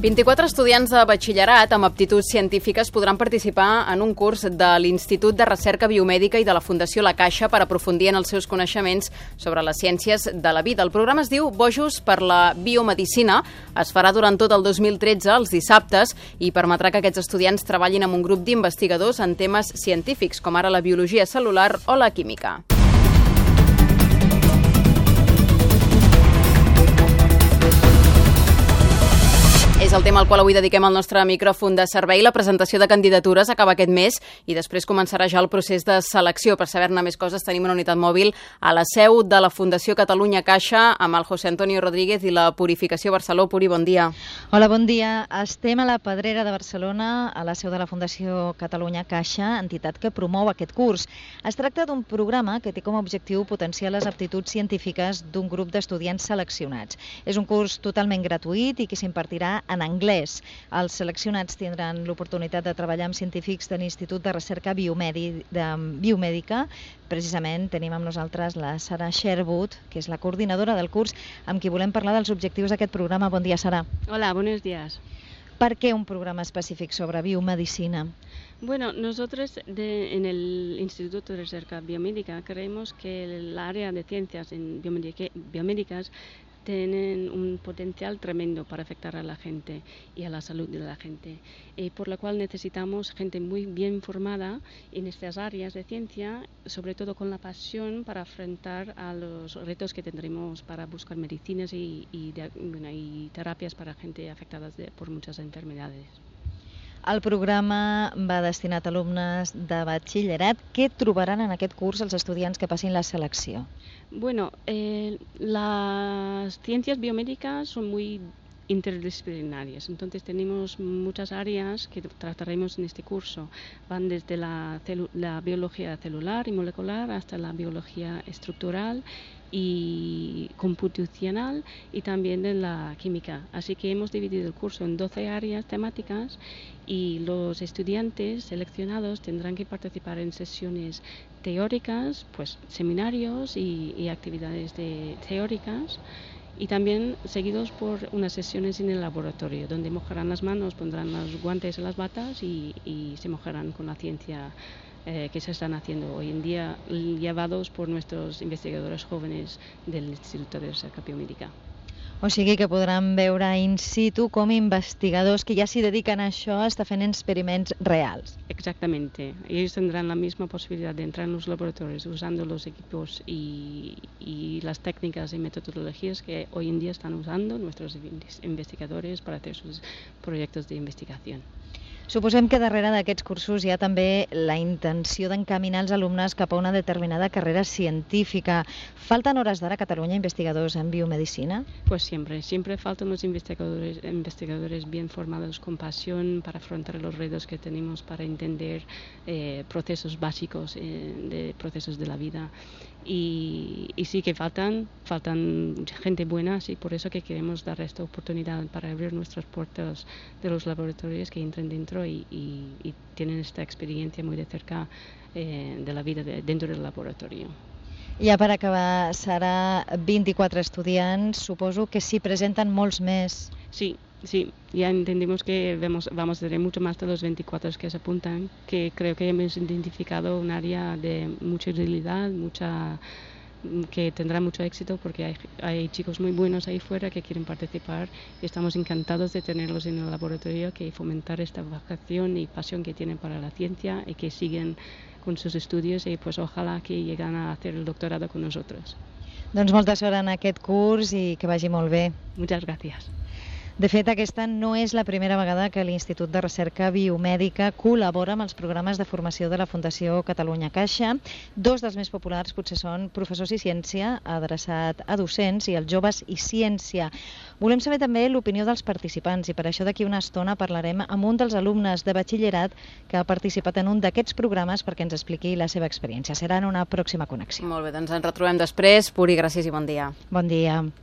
24 estudiants de batxillerat amb aptituds científiques podran participar en un curs de l'Institut de Recerca Biomèdica i de la Fundació La Caixa per aprofundir en els seus coneixements sobre les ciències de la vida. El programa es diu Bojos per la Biomedicina. Es farà durant tot el 2013, els dissabtes, i permetrà que aquests estudiants treballin amb un grup d'investigadors en temes científics, com ara la biologia celular o la química. És el tema al qual avui dediquem el nostre micròfon de servei. La presentació de candidatures acaba aquest mes i després començarà ja el procés de selecció. Per saber-ne més coses tenim una unitat mòbil a la seu de la Fundació Catalunya Caixa amb el José Antonio Rodríguez i la Purificació Barceló. Puri, bon dia. Hola, bon dia. Estem a la Pedrera de Barcelona, a la seu de la Fundació Catalunya Caixa, entitat que promou aquest curs. Es tracta d'un programa que té com a objectiu potenciar les aptituds científiques d'un grup d'estudiants seleccionats. És un curs totalment gratuït i que s'impartirà en anglès. Els seleccionats tindran l'oportunitat de treballar amb científics de l'Institut de Recerca Biomèdi, de Biomèdica. Precisament tenim amb nosaltres la Sara Sherwood, que és la coordinadora del curs, amb qui volem parlar dels objectius d'aquest programa. Bon dia, Sara. Hola, buenos días. ¿Por qué un programa específico sobre biomedicina? Bueno, nosotros de, en el Instituto de Recerca Biomédica creemos que el área de ciencias en biomédicas tienen un potencial tremendo para afectar a la gente y a la salud de la gente, y por lo cual necesitamos gente muy bien formada en estas áreas de ciencia, sobre todo con la pasión para afrontar a los retos que tendremos para buscar medicinas y, y, de, y terapias para gente afectada por muchas enfermedades. El programa va destinat a alumnes de batxillerat. Què trobaran en aquest curs els estudiants que passin la selecció? Bueno, eh, las ciencias biomédicas son muy interdisciplinarias. Entonces tenemos muchas áreas que trataremos en este curso. Van desde la, la, biología celular y molecular hasta la biología estructural y computacional y también en la química. Así que hemos dividido el curso en 12 áreas temáticas y los estudiantes seleccionados tendrán que participar en sesiones teóricas, pues seminarios y, y actividades de, teóricas y también seguidos por unas sesiones en el laboratorio donde mojarán las manos, pondrán los guantes en las batas y, y se mojarán con la ciencia eh, que se están haciendo hoy en día llevados por nuestros investigadores jóvenes del Instituto de Recerca Biomédica. O sigui que podran veure in situ com investigadors que ja s'hi dediquen a això estan fent experiments reals. Exactamente. Ellos tendrán la misma posibilidad de entrar en los laboratorios usando los equipos y, y las técnicas y metodologías que hoy en día están usando nuestros investigadores para hacer sus proyectos de investigación. Suposem que darrere d'aquests cursos hi ha també la intenció d'encaminar els alumnes cap a una determinada carrera científica. ¿Faltan horas d'ara a Catalunya investigadors en biomedicina? Pues siempre, siempre faltan los investigadores, investigadores bien formados con pasión para afrontar los retos que tenemos para entender eh, procesos básicos eh, de procesos de la vida. Y, y, sí que faltan, faltan gente buena, y por eso que queremos dar esta oportunidad para abrir nuestras puertas de los laboratorios que entren dentro y, y, y tienen esta experiencia muy de cerca eh, de la vida de, dentro del laboratorio. Ja per acabar, serà 24 estudiants, suposo que s'hi presenten molts més. Sí, sí, ya entendimos que vamos, vamos a tener mucho más de los 24 que se apuntan, que creo que hemos identificado un área de mucha utilidad, mucha que tendrá mucho éxito porque hay, hay, chicos muy buenos ahí fuera que quieren participar y estamos encantados de tenerlos en el laboratorio, que fomentar esta vocación y pasión que tienen para la ciencia y que siguen con sus estudios y pues ojalá que lleguen a hacer el doctorado con nosotros. Doncs molta sort en aquest curs i que vagi molt bé. Muchas gracias. De fet, aquesta no és la primera vegada que l'Institut de Recerca Biomèdica col·labora amb els programes de formació de la Fundació Catalunya Caixa. Dos dels més populars potser són Professors i Ciència, adreçat a docents, i els Joves i Ciència. Volem saber també l'opinió dels participants i per això d'aquí una estona parlarem amb un dels alumnes de batxillerat que ha participat en un d'aquests programes perquè ens expliqui la seva experiència. Serà en una pròxima connexió. Molt bé, doncs ens retrobem després. Puri, gràcies i bon dia. Bon dia.